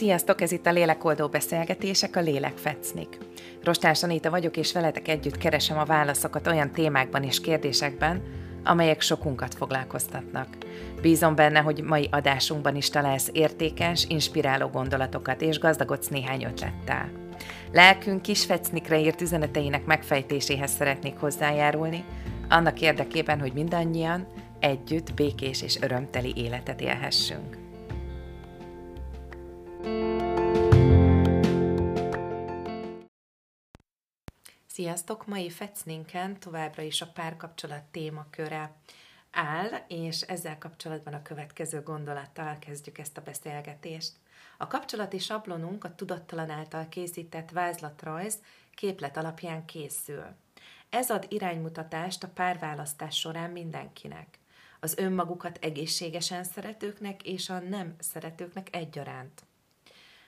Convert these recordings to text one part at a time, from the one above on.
Sziasztok, ez itt a Lélekoldó Beszélgetések, a Lélek Fecnik. Rostás Anita vagyok, és veletek együtt keresem a válaszokat olyan témákban és kérdésekben, amelyek sokunkat foglalkoztatnak. Bízom benne, hogy mai adásunkban is találsz értékes, inspiráló gondolatokat, és gazdagodsz néhány ötlettel. Lelkünk kis fecnikre írt üzeneteinek megfejtéséhez szeretnék hozzájárulni, annak érdekében, hogy mindannyian együtt békés és örömteli életet élhessünk. Sziasztok! Mai fecninken továbbra is a párkapcsolat témaköre áll, és ezzel kapcsolatban a következő gondolattal kezdjük ezt a beszélgetést. A kapcsolati sablonunk a tudattalan által készített vázlatrajz képlet alapján készül. Ez ad iránymutatást a párválasztás során mindenkinek. Az önmagukat egészségesen szeretőknek és a nem szeretőknek egyaránt.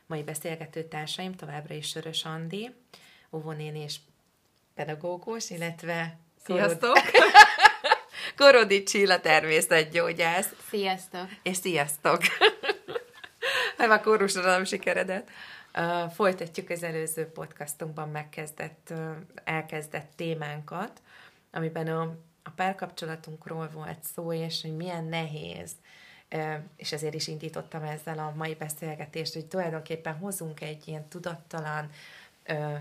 Mai beszélgető társaim továbbra is Sörös Andi, óvónéni és pedagógus, illetve Sziasztok! Korodi Csilla természetgyógyász. Sziasztok! És sziasztok! Hát már kórusra nem sikeredet. Uh, folytatjuk az előző podcastunkban megkezdett, uh, elkezdett témánkat, amiben a, a párkapcsolatunkról volt szó, és hogy milyen nehéz és ezért is indítottam ezzel a mai beszélgetést, hogy tulajdonképpen hozunk egy ilyen tudattalan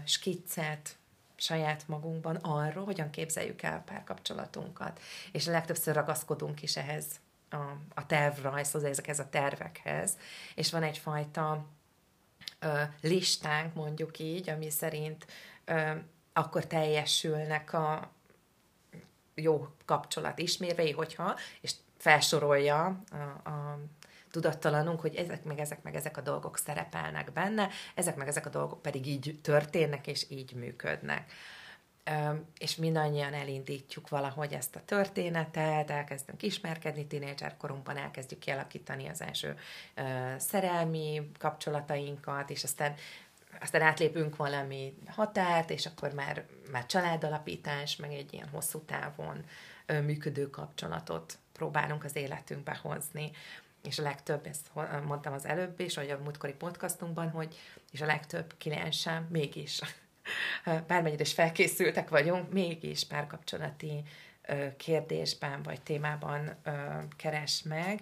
skiccet saját magunkban arról, hogyan képzeljük el párkapcsolatunkat. És a legtöbbször ragaszkodunk is ehhez a, a tervrajzhoz, ezekhez a tervekhez, és van egyfajta ö, listánk, mondjuk így, ami szerint ö, akkor teljesülnek a jó kapcsolat ismérvei, hogyha, és felsorolja a, a tudattalanunk, hogy ezek meg ezek meg ezek a dolgok szerepelnek benne, ezek meg ezek a dolgok pedig így történnek és így működnek. És mindannyian elindítjuk valahogy ezt a történetet, elkezdünk ismerkedni, tínédzserkorunkban elkezdjük kialakítani az első szerelmi kapcsolatainkat, és aztán aztán átlépünk valami határt, és akkor már, már családalapítás, meg egy ilyen hosszú távon működő kapcsolatot próbálunk az életünkbe hozni. És a legtöbb, ezt mondtam az előbb is, vagy a múltkori podcastunkban, hogy és a legtöbb kliensem mégis, bármennyire is felkészültek vagyunk, mégis párkapcsolati kérdésben vagy témában keres meg,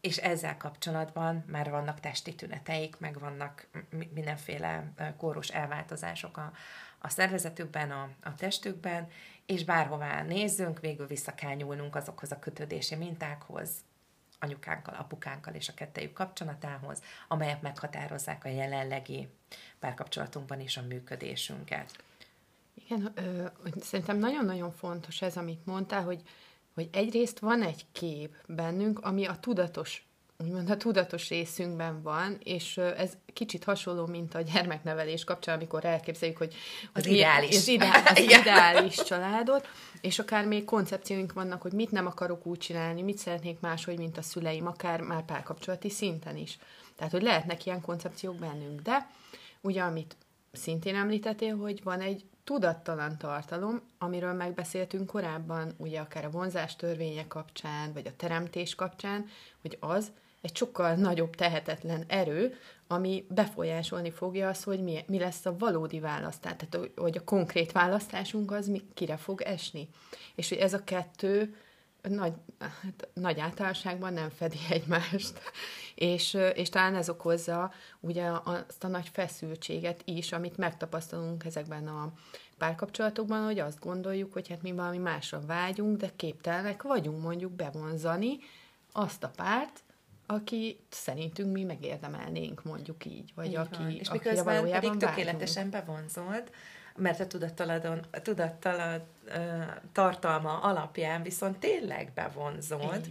és ezzel kapcsolatban már vannak testi tüneteik, meg vannak mindenféle kórus elváltozások a, a szervezetükben, a, a testükben, és bárhová nézzünk, végül vissza kell nyúlnunk azokhoz a kötődési mintákhoz, anyukánkkal, apukánkkal és a kettejük kapcsolatához, amelyek meghatározzák a jelenlegi párkapcsolatunkban is a működésünket. Igen, ö, szerintem nagyon-nagyon fontos ez, amit mondtál, hogy, hogy egyrészt van egy kép bennünk, ami a tudatos úgymond a tudatos részünkben van, és ez kicsit hasonló, mint a gyermeknevelés kapcsán, amikor elképzeljük, hogy az, ideális. Az, ideál, az ideális családot, és akár még koncepcióink vannak, hogy mit nem akarok úgy csinálni, mit szeretnék máshogy, mint a szüleim, akár már párkapcsolati szinten is. Tehát, hogy lehetnek ilyen koncepciók bennünk, de ugye, amit szintén említettél, hogy van egy tudattalan tartalom, amiről megbeszéltünk korábban, ugye akár a vonzás törvénye kapcsán, vagy a teremtés kapcsán, hogy az egy sokkal nagyobb tehetetlen erő, ami befolyásolni fogja azt, hogy mi, mi lesz a valódi választás, tehát hogy a konkrét választásunk az mi, kire fog esni. És hogy ez a kettő nagy, hát, nagy általánosságban nem fedi egymást. és, és talán ez okozza ugye azt a nagy feszültséget is, amit megtapasztalunk ezekben a párkapcsolatokban, hogy azt gondoljuk, hogy hát mi valami másra vágyunk, de képtelenek vagyunk mondjuk bevonzani azt a párt, aki szerintünk mi megérdemelnénk, mondjuk így, vagy így aki, van. És aki miközben valójában pedig tökéletesen bevonzolt, mert a tudattaladon, a tudattalad uh, tartalma alapján viszont tényleg bevonzolt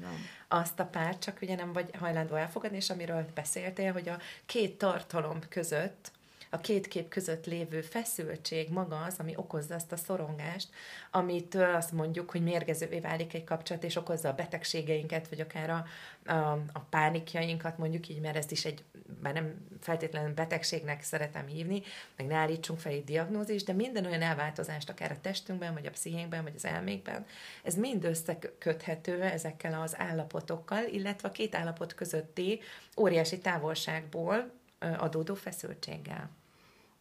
azt a párt, csak ugye nem vagy hajlandó elfogadni, és amiről beszéltél, hogy a két tartalom között a két kép között lévő feszültség maga az, ami okozza azt a szorongást, amit azt mondjuk, hogy mérgezővé válik egy kapcsolat, és okozza a betegségeinket, vagy akár a, a, a pánikjainkat, mondjuk így, mert ezt is egy, bár nem feltétlenül betegségnek szeretem hívni, meg ne állítsunk fel egy diagnózis, de minden olyan elváltozást, akár a testünkben, vagy a pszichénkben, vagy az elmékben, ez mind összeköthető ezekkel az állapotokkal, illetve a két állapot közötti óriási távolságból adódó feszültséggel.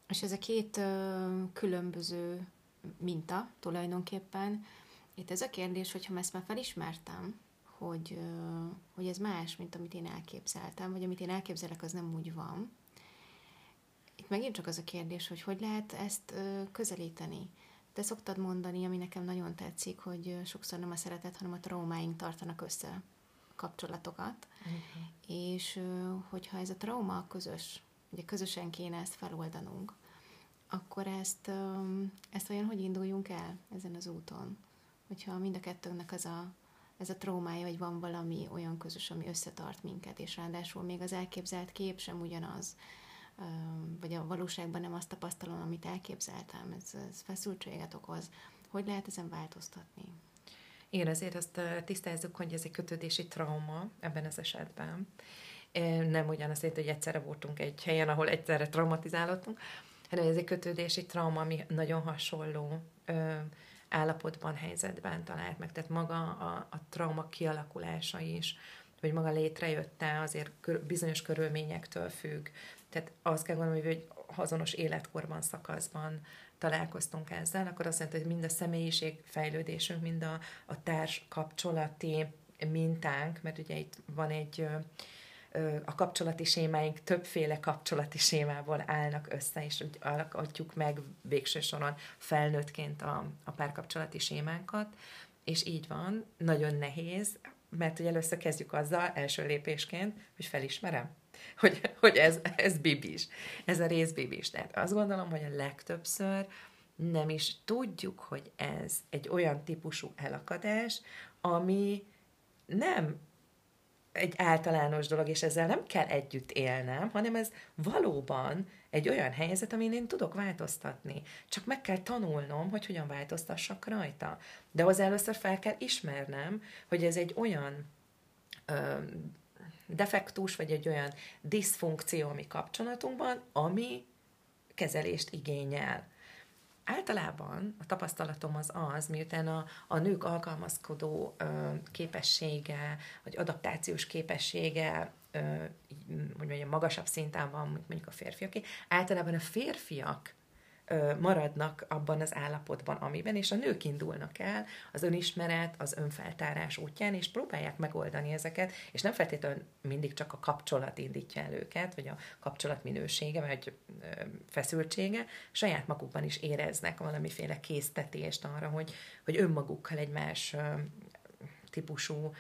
És ez a két különböző minta tulajdonképpen. Itt ez a kérdés, hogyha ezt már felismertem, hogy, hogy ez más, mint amit én elképzeltem, vagy amit én elképzelek, az nem úgy van. Itt megint csak az a kérdés, hogy hogy lehet ezt közelíteni. Te szoktad mondani, ami nekem nagyon tetszik, hogy sokszor nem a szeretet, hanem a traumáink tartanak össze kapcsolatokat, uh-huh. és hogyha ez a trauma közös, ugye közösen kéne ezt feloldanunk, akkor ezt, ezt olyan hogy induljunk el ezen az úton? Hogyha mind a kettőnknek az a, ez a traumája, vagy van valami olyan közös, ami összetart minket, és ráadásul még az elképzelt kép sem ugyanaz, vagy a valóságban nem azt tapasztalom, amit elképzeltem, ez, ez feszültséget okoz. Hogy lehet ezen változtatni? Igen, azért azt tisztázzuk, hogy ez egy kötődési trauma ebben az esetben. Nem ugyanaz, hogy egyszerre voltunk egy helyen, ahol egyszerre traumatizálódtunk, hanem ez egy kötődési trauma, ami nagyon hasonló állapotban, helyzetben talált meg. Tehát maga a, a trauma kialakulása is, hogy maga létrejötte, azért bizonyos körülményektől függ. Tehát azt kell gondolni, hogy azonos életkorban, szakaszban találkoztunk ezzel, akkor azt jelenti, hogy mind a személyiség fejlődésünk, mind a, a társ kapcsolati mintánk, mert ugye itt van egy a kapcsolati sémáink többféle kapcsolati sémából állnak össze, és úgy alakítjuk meg végső soron felnőttként a, a párkapcsolati sémánkat, és így van, nagyon nehéz, mert ugye először kezdjük azzal, első lépésként, hogy felismerem, hogy, hogy ez, ez bibis, ez a rész bibis. Tehát azt gondolom, hogy a legtöbbször nem is tudjuk, hogy ez egy olyan típusú elakadás, ami nem egy általános dolog, és ezzel nem kell együtt élnem, hanem ez valóban egy olyan helyzet, amin én tudok változtatni. Csak meg kell tanulnom, hogy hogyan változtassak rajta. De hozzá először fel kell ismernem, hogy ez egy olyan ö, defektus, vagy egy olyan diszfunkció a mi kapcsolatunkban, ami kezelést igényel. Általában a tapasztalatom az az, miután a, a nők alkalmazkodó ö, képessége, vagy adaptációs képessége, ö, hogy mondjam, magasabb szinten van, mint mondjuk a férfiaké, általában a férfiak maradnak abban az állapotban, amiben, és a nők indulnak el az önismeret, az önfeltárás útján, és próbálják megoldani ezeket, és nem feltétlenül mindig csak a kapcsolat indítja el őket, vagy a kapcsolat minősége, vagy feszültsége, saját magukban is éreznek valamiféle késztetést arra, hogy, hogy önmagukkal egy más típusú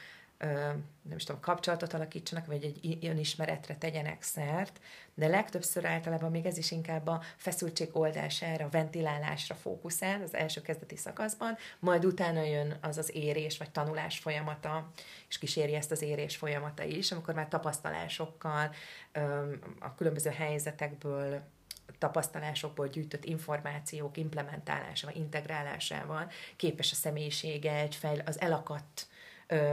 nem is tudom, kapcsolatot alakítsanak, vagy egy önismeretre tegyenek szert, de legtöbbször általában még ez is inkább a feszültség oldására, ventilálásra fókuszál az első kezdeti szakaszban, majd utána jön az az érés vagy tanulás folyamata, és kíséri ezt az érés folyamata is, amikor már tapasztalásokkal, a különböző helyzetekből tapasztalásokból gyűjtött információk implementálásával, integrálásával képes a személyisége egy fejl- az elakadt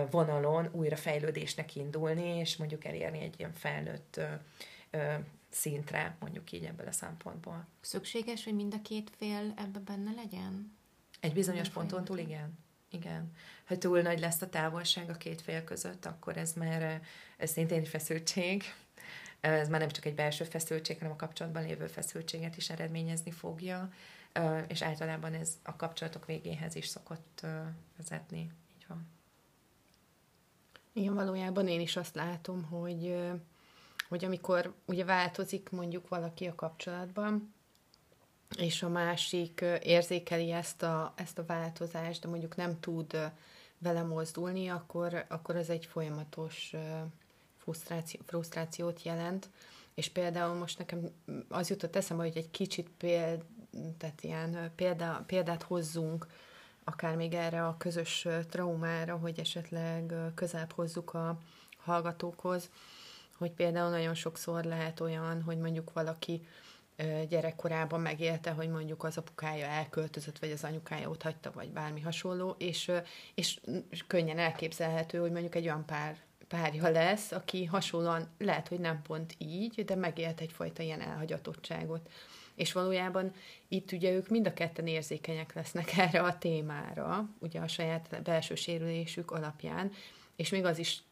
vonalon újra fejlődésnek indulni, és mondjuk elérni egy ilyen felnőtt szintre, mondjuk így ebből a szempontból. Szükséges, hogy mind a két fél ebbe benne legyen? Egy bizonyos ponton túl igen. Igen. Ha túl nagy lesz a távolság a két fél között, akkor ez már ez szintén egy feszültség. Ez már nem csak egy belső feszültség, hanem a kapcsolatban lévő feszültséget is eredményezni fogja, és általában ez a kapcsolatok végéhez is szokott vezetni. Így van. Igen, valójában én is azt látom, hogy, hogy amikor ugye változik mondjuk valaki a kapcsolatban, és a másik érzékeli ezt a, ezt a változást, de mondjuk nem tud vele mozdulni, akkor, akkor ez egy folyamatos frusztráció, frusztrációt jelent. És például most nekem az jutott eszembe, hogy egy kicsit péld, tehát ilyen példa, példát hozzunk akár még erre a közös traumára, hogy esetleg közelebb hozzuk a hallgatókhoz, hogy például nagyon sokszor lehet olyan, hogy mondjuk valaki gyerekkorában megélte, hogy mondjuk az apukája elköltözött, vagy az anyukája ott hagyta, vagy bármi hasonló, és, és könnyen elképzelhető, hogy mondjuk egy olyan pár párja lesz, aki hasonlóan lehet, hogy nem pont így, de megélt egyfajta ilyen elhagyatottságot. És valójában itt ugye ők mind a ketten érzékenyek lesznek erre a témára, ugye a saját belső sérülésük alapján, és még az is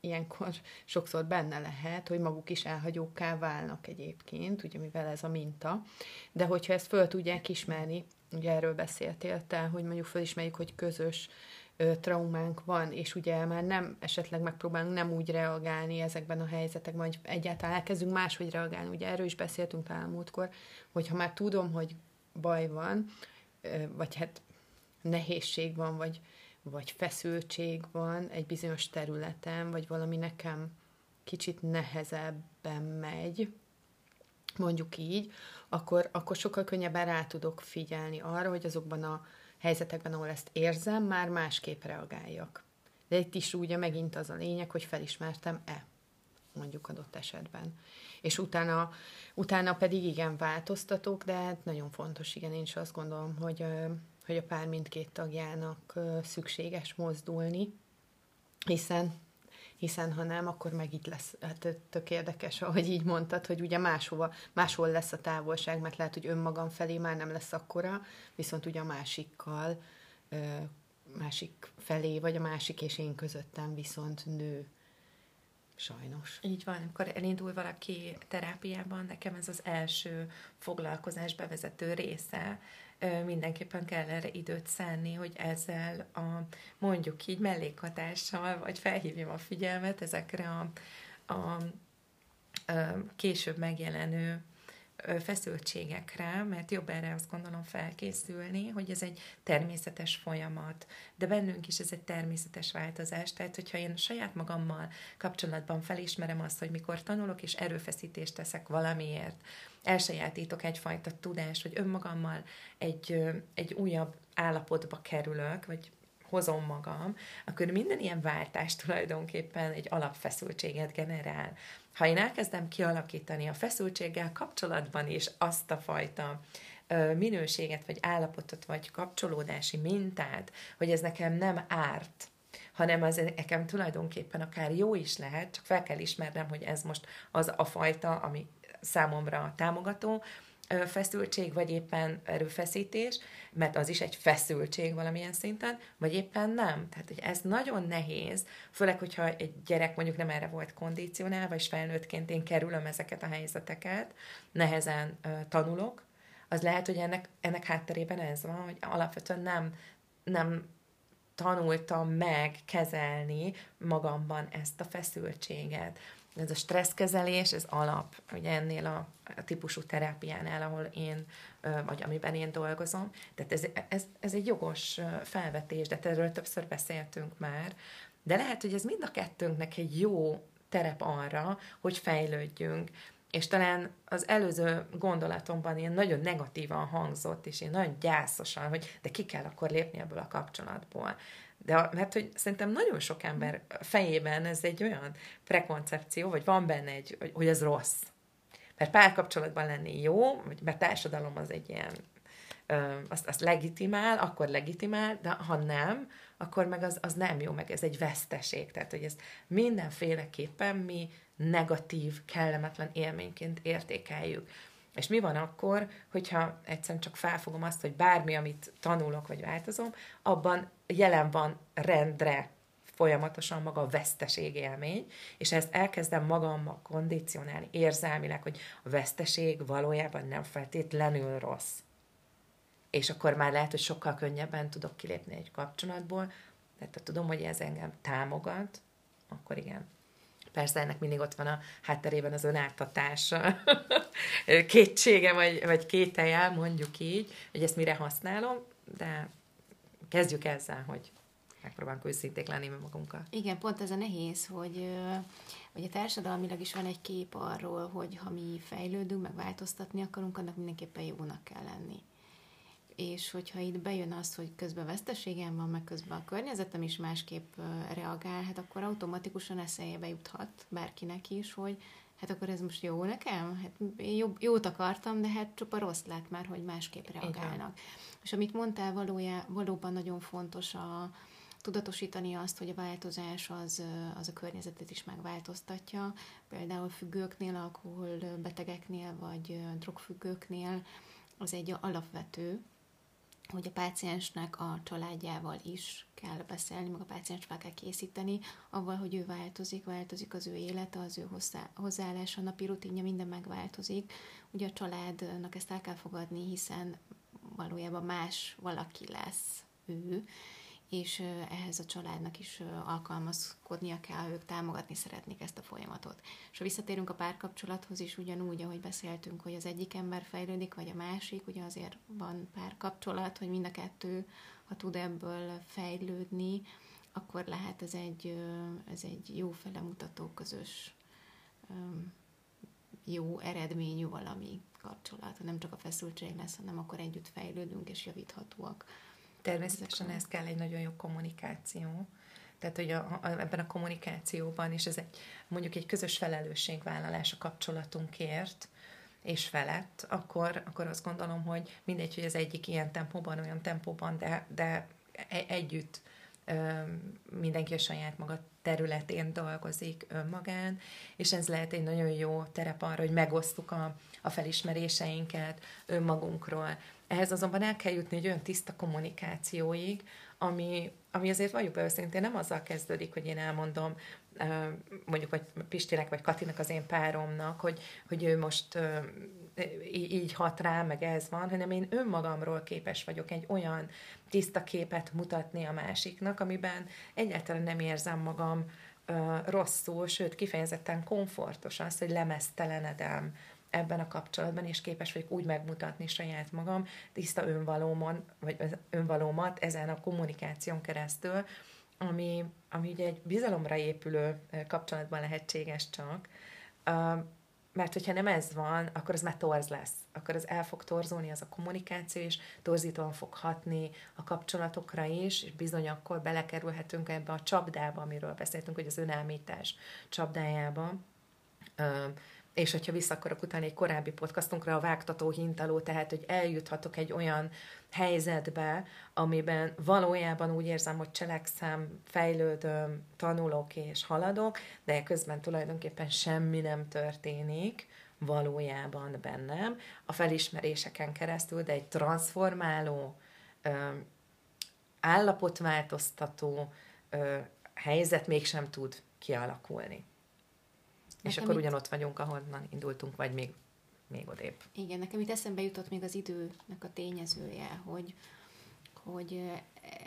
ilyenkor sokszor benne lehet, hogy maguk is elhagyókká válnak egyébként, ugye mivel ez a minta, de hogyha ezt föl tudják ismerni, ugye erről beszéltél te, hogy mondjuk fölismerjük, hogy közös traumánk van, és ugye már nem esetleg megpróbálunk nem úgy reagálni ezekben a helyzetekben, vagy egyáltalán elkezdünk máshogy reagálni. Ugye erről is beszéltünk talán múltkor, hogyha már tudom, hogy baj van, vagy hát nehézség van, vagy, vagy feszültség van egy bizonyos területen, vagy valami nekem kicsit nehezebben megy, mondjuk így, akkor, akkor sokkal könnyebben rá tudok figyelni arra, hogy azokban a helyzetekben, ahol ezt érzem, már másképp reagáljak. De itt is ugye megint az a lényeg, hogy felismertem-e mondjuk adott esetben. És utána, utána pedig igen, változtatok, de hát nagyon fontos, igen, én is azt gondolom, hogy, hogy a pár mindkét tagjának szükséges mozdulni, hiszen hiszen ha nem, akkor meg itt lesz, hát tök érdekes, ahogy így mondtad, hogy ugye máshova, máshol lesz a távolság, mert lehet, hogy önmagam felé már nem lesz akkora, viszont ugye a másikkal, másik felé, vagy a másik és én közöttem viszont nő. Sajnos. Így van, amikor elindul valaki terápiában, nekem ez az első foglalkozás bevezető része, mindenképpen kell erre időt szánni, hogy ezzel a mondjuk így mellékhatással, vagy felhívjam a figyelmet ezekre a, a, a később megjelenő feszültségekre, mert jobb erre azt gondolom felkészülni, hogy ez egy természetes folyamat, de bennünk is ez egy természetes változás, tehát hogyha én saját magammal kapcsolatban felismerem azt, hogy mikor tanulok és erőfeszítést teszek valamiért, elsajátítok egyfajta tudást, hogy önmagammal egy, egy újabb állapotba kerülök, vagy hozom magam, akkor minden ilyen váltás tulajdonképpen egy alapfeszültséget generál. Ha én elkezdem kialakítani a feszültséggel kapcsolatban is azt a fajta minőséget, vagy állapotot, vagy kapcsolódási mintát, hogy ez nekem nem árt, hanem az nekem tulajdonképpen akár jó is lehet, csak fel kell ismernem, hogy ez most az a fajta, ami számomra támogató, feszültség, vagy éppen erőfeszítés, mert az is egy feszültség valamilyen szinten, vagy éppen nem. Tehát, hogy ez nagyon nehéz, főleg, hogyha egy gyerek mondjuk nem erre volt kondicionálva, és felnőttként én kerülöm ezeket a helyzeteket, nehezen uh, tanulok, az lehet, hogy ennek, ennek hátterében ez van, hogy alapvetően nem, nem tanultam meg kezelni magamban ezt a feszültséget ez a stresszkezelés, ez alap, ugye ennél a, típusú terápiánál, ahol én, vagy amiben én dolgozom. Tehát ez, ez, ez egy jogos felvetés, de erről többször beszéltünk már. De lehet, hogy ez mind a kettőnknek egy jó terep arra, hogy fejlődjünk. És talán az előző gondolatomban ilyen nagyon negatívan hangzott, és én nagyon gyászosan, hogy de ki kell akkor lépni ebből a kapcsolatból. De mert hogy szerintem nagyon sok ember fejében ez egy olyan prekoncepció, vagy van benne egy, hogy, hogy ez rossz. Mert párkapcsolatban lenni jó, mert társadalom az egy ilyen, ö, azt, azt legitimál, akkor legitimál, de ha nem, akkor meg az, az nem jó, meg ez egy veszteség. Tehát, hogy ez mindenféleképpen mi negatív, kellemetlen élményként értékeljük. És mi van akkor, hogyha egyszerűen csak felfogom azt, hogy bármi, amit tanulok vagy változom, abban jelen van rendre folyamatosan maga a veszteség élmény, és ezt elkezdem magammal kondicionálni érzelmileg, hogy a veszteség valójában nem feltétlenül rossz. És akkor már lehet, hogy sokkal könnyebben tudok kilépni egy kapcsolatból, tehát ha tudom, hogy ez engem támogat, akkor igen. Persze ennek mindig ott van a hátterében az önáltatás kétsége, vagy, vagy kételje, mondjuk így, hogy ezt mire használom, de kezdjük ezzel, hogy megpróbálunk őszinték lenni magunkkal. Igen, pont ez a nehéz, hogy, hogy a társadalmilag is van egy kép arról, hogy ha mi fejlődünk, meg változtatni akarunk, annak mindenképpen jónak kell lenni és hogyha itt bejön az, hogy közben veszteségem van, meg közben a környezetem is másképp reagál, hát akkor automatikusan eszélybe juthat bárkinek is, hogy hát akkor ez most jó nekem? Hát jobb, jót akartam, de hát csupa rossz lett már, hogy másképp reagálnak. És amit mondtál, valójá, valóban nagyon fontos a, tudatosítani azt, hogy a változás az, az a környezetet is megváltoztatja. Például függőknél, alkoholbetegeknél vagy drogfüggőknél az egy alapvető, hogy a páciensnek a családjával is kell beszélni, meg a páciens fel kell készíteni, avval, hogy ő változik, változik az ő élete, az ő hozzáállása, a napi rutinja, minden megváltozik. Ugye a családnak ezt el kell fogadni, hiszen valójában más valaki lesz ő, és ehhez a családnak is alkalmazkodnia kell, ők támogatni szeretnék ezt a folyamatot. És ha visszatérünk a párkapcsolathoz is, ugyanúgy, ahogy beszéltünk, hogy az egyik ember fejlődik, vagy a másik, ugye azért van párkapcsolat, hogy mind a kettő, ha tud ebből fejlődni, akkor lehet ez egy, ez egy jó felemutató közös jó eredményű valami kapcsolat. Nem csak a feszültség lesz, hanem akkor együtt fejlődünk és javíthatóak Természetesen ez kell egy nagyon jó kommunikáció. Tehát, hogy a, a, ebben a kommunikációban is ez egy, mondjuk egy közös felelősségvállalás a kapcsolatunkért, és felett, akkor, akkor azt gondolom, hogy mindegy, hogy az egyik ilyen tempóban, olyan tempóban, de, de e, együtt mindenki a saját maga területén dolgozik önmagán, és ez lehet egy nagyon jó terep arra, hogy megosztuk a, a felismeréseinket önmagunkról, ehhez azonban el kell jutni egy olyan tiszta kommunikációig, ami, ami azért valljuk be őszintén nem azzal kezdődik, hogy én elmondom mondjuk vagy Pistinek, vagy Katinak az én páromnak, hogy, hogy ő most így hat rá, meg ez van, hanem én önmagamról képes vagyok egy olyan tiszta képet mutatni a másiknak, amiben egyáltalán nem érzem magam rosszul, sőt kifejezetten komfortos az, hogy lemeztelenedem ebben a kapcsolatban, és képes vagyok úgy megmutatni saját magam, tiszta önvalómon, vagy önvalómat ezen a kommunikáción keresztül, ami, ami ugye egy bizalomra épülő kapcsolatban lehetséges csak, mert hogyha nem ez van, akkor az már torz lesz. Akkor az el fog torzulni az a kommunikáció, és torzítóan fog hatni a kapcsolatokra is, és bizony akkor belekerülhetünk ebbe a csapdába, amiről beszéltünk, hogy az önelmítás csapdájába és hogyha vissza akarok utáni egy korábbi podcastunkra, a vágtató hintaló, tehát, hogy eljuthatok egy olyan helyzetbe, amiben valójában úgy érzem, hogy cselekszem, fejlődöm, tanulok és haladok, de közben tulajdonképpen semmi nem történik valójában bennem, a felismeréseken keresztül, de egy transformáló, állapotváltoztató helyzet mégsem tud kialakulni. És akkor itt... ugyanott vagyunk, ahonnan indultunk, vagy még, még odébb. Igen, nekem itt eszembe jutott még az időnek a tényezője, hogy, hogy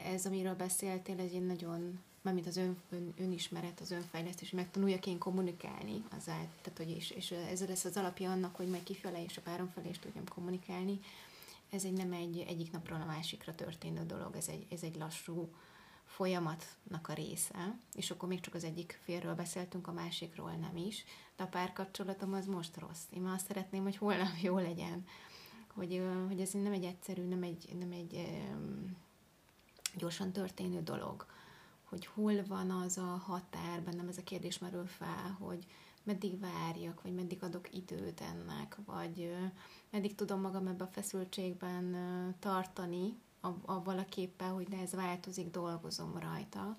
ez, amiről beszéltél, ez egy nagyon, mármint az ön, ön, önismeret, az önfejlesztés, hogy megtanuljak én kommunikálni, az át, tehát, hogy és, és ez lesz az alapja annak, hogy meg kifele és a párom felé is tudjam kommunikálni. Ez egy nem egy egyik napról a másikra történő dolog, ez egy, ez egy lassú, folyamatnak a része, és akkor még csak az egyik félről beszéltünk, a másikról nem is, de a párkapcsolatom az most rossz. Én már azt szeretném, hogy holnap jó legyen, hogy, hogy ez nem egy egyszerű, nem egy, nem egy gyorsan történő dolog, hogy hol van az a határ, bennem ez a kérdés merül fel, hogy meddig várjak, vagy meddig adok időt ennek, vagy meddig tudom magam ebbe a feszültségben tartani, avval a képpel, hogy de ez változik, dolgozom rajta,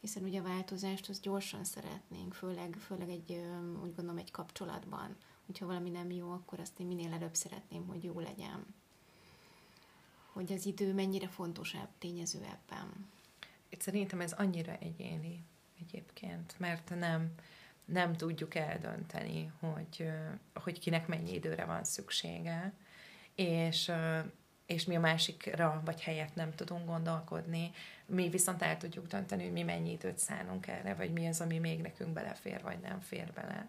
hiszen ugye a változást az gyorsan szeretnénk, főleg, főleg egy, úgy gondolom, egy kapcsolatban. Hogyha valami nem jó, akkor azt én minél előbb szeretném, hogy jó legyen. Hogy az idő mennyire fontosabb tényező ebben. Szerintem ez annyira egyéni egyébként, mert nem, nem tudjuk eldönteni, hogy, hogy kinek mennyi időre van szüksége, és és mi a másikra vagy helyet nem tudunk gondolkodni. Mi viszont el tudjuk dönteni, hogy mi mennyi időt szánunk erre, vagy mi az, ami még nekünk belefér, vagy nem fér bele.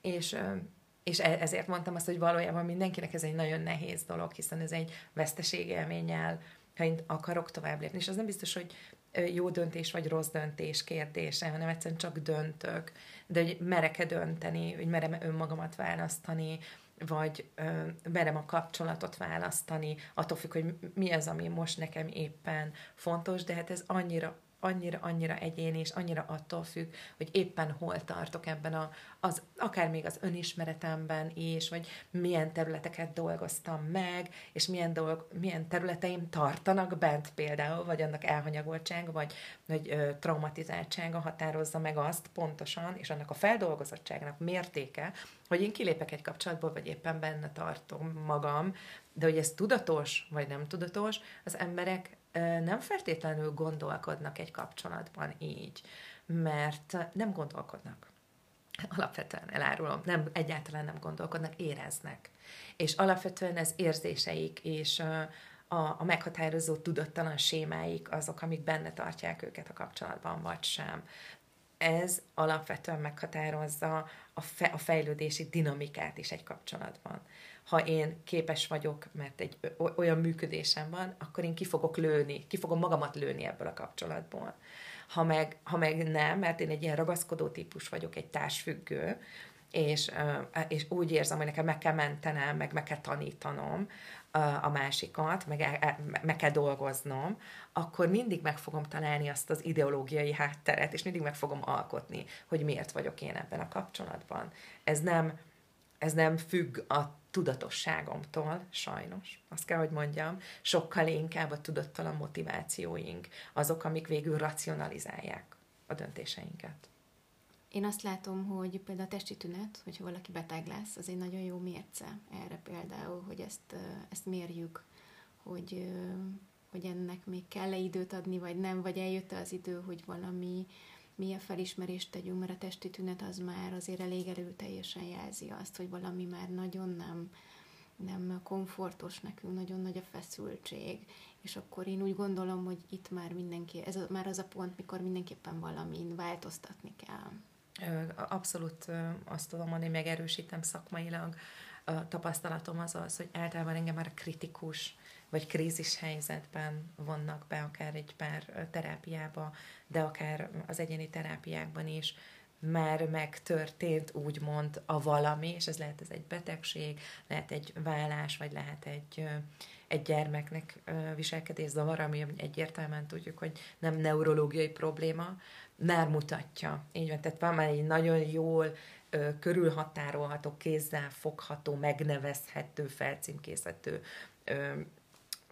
És, és e, ezért mondtam azt, hogy valójában mindenkinek ez egy nagyon nehéz dolog, hiszen ez egy veszteségélménnyel, ha én akarok tovább lépni, és az nem biztos, hogy jó döntés vagy rossz döntés kérdése, hanem egyszerűen csak döntök, de hogy merek-e dönteni, hogy merem önmagamat választani, vagy ö, merem a kapcsolatot választani, attól függ, hogy mi az, ami most nekem éppen fontos, de hát ez annyira annyira, annyira egyéni, és annyira attól függ, hogy éppen hol tartok ebben a, az, akár még az önismeretemben is, vagy milyen területeket dolgoztam meg, és milyen, dolg, milyen területeim tartanak bent például, vagy annak elhanyagoltsága, vagy, vagy ö, traumatizáltsága határozza meg azt pontosan, és annak a feldolgozottságnak mértéke, hogy én kilépek egy kapcsolatból, vagy éppen benne tartom magam, de hogy ez tudatos, vagy nem tudatos, az emberek nem feltétlenül gondolkodnak egy kapcsolatban így, mert nem gondolkodnak. Alapvetően elárulom, nem, egyáltalán nem gondolkodnak, éreznek. És alapvetően ez érzéseik és a, a meghatározó tudattalan sémáik azok, amik benne tartják őket a kapcsolatban, vagy sem. Ez alapvetően meghatározza a, fe, a fejlődési dinamikát is egy kapcsolatban ha én képes vagyok, mert egy olyan működésem van, akkor én ki fogok lőni, ki fogom magamat lőni ebből a kapcsolatból. Ha meg, ha meg nem, mert én egy ilyen ragaszkodó típus vagyok, egy társfüggő, és, és úgy érzem, hogy nekem meg kell mentenem, meg meg kell tanítanom a másikat, meg, el, meg kell dolgoznom, akkor mindig meg fogom találni azt az ideológiai hátteret, és mindig meg fogom alkotni, hogy miért vagyok én ebben a kapcsolatban. Ez nem, ez nem függ a tudatosságomtól, sajnos, azt kell, hogy mondjam, sokkal inkább a tudattalan motivációink, azok, amik végül racionalizálják a döntéseinket. Én azt látom, hogy például a testi tünet, hogyha valaki beteg lesz, az egy nagyon jó mérce erre például, hogy ezt, ezt mérjük, hogy, hogy ennek még kell-e időt adni, vagy nem, vagy eljött az idő, hogy valami milyen felismerést tegyünk, mert a testi tünet az már azért elég erőteljesen jelzi azt, hogy valami már nagyon nem, nem komfortos nekünk, nagyon nagy a feszültség, és akkor én úgy gondolom, hogy itt már mindenki, ez a, már az a pont, mikor mindenképpen valamin változtatni kell. Abszolút azt tudom mondani, megerősítem szakmailag. A tapasztalatom az az, hogy általában engem már a kritikus vagy krízis helyzetben vonnak be akár egy pár terápiába, de akár az egyéni terápiákban is, már megtörtént úgymond a valami, és ez lehet ez egy betegség, lehet egy vállás, vagy lehet egy, egy gyermeknek viselkedés zavar, ami egyértelműen tudjuk, hogy nem neurológiai probléma, már mutatja. Így van, tehát van már egy nagyon jól körülhatárolható, kézzel fogható, megnevezhető, felcímkézhető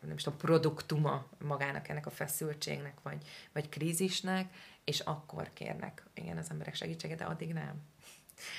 nem is tudom, produktuma magának ennek a feszültségnek, vagy, vagy krízisnek, és akkor kérnek igen az emberek segítséget, de addig nem.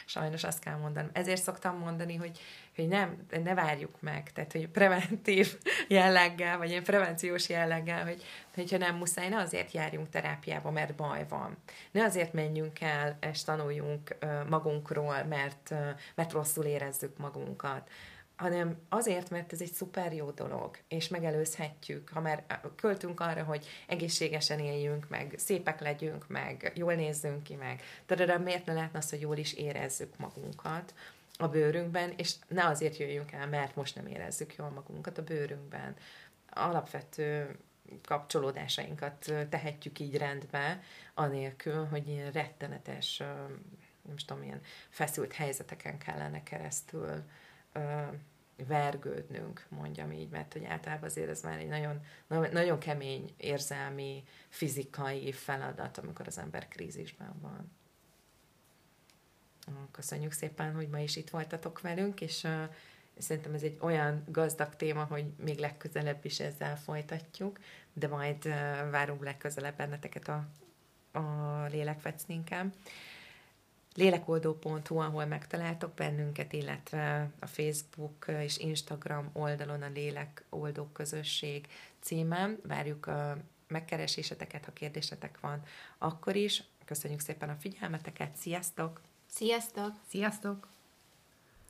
Sajnos azt kell mondanom. Ezért szoktam mondani, hogy, hogy nem, ne várjuk meg, tehát hogy preventív jelleggel, vagy ilyen prevenciós jelleggel, hogy hogyha nem muszáj, ne azért járjunk terápiába, mert baj van. Ne azért menjünk el, és tanuljunk magunkról, mert, mert rosszul érezzük magunkat hanem azért, mert ez egy szuper jó dolog, és megelőzhetjük, ha már költünk arra, hogy egészségesen éljünk, meg szépek legyünk, meg jól nézzünk ki, meg de miért ne lehetne az, hogy jól is érezzük magunkat a bőrünkben, és ne azért jöjjünk el, mert most nem érezzük jól magunkat a bőrünkben. Alapvető kapcsolódásainkat tehetjük így rendbe, anélkül, hogy ilyen rettenetes, nem tudom, ilyen feszült helyzeteken kellene keresztül vergődnünk, mondjam így, mert hogy általában azért ez már egy nagyon, nagyon kemény érzelmi, fizikai feladat, amikor az ember krízisben van. Köszönjük szépen, hogy ma is itt voltatok velünk, és uh, szerintem ez egy olyan gazdag téma, hogy még legközelebb is ezzel folytatjuk, de majd uh, várunk legközelebb benneteket a, a lélekfecninken lélekoldó.hu, ahol megtaláltok bennünket, illetve a Facebook és Instagram oldalon a Lélekoldó Közösség címen. Várjuk a megkereséseteket, ha kérdésetek van, akkor is. Köszönjük szépen a figyelmeteket, sziasztok! Sziasztok! Sziasztok!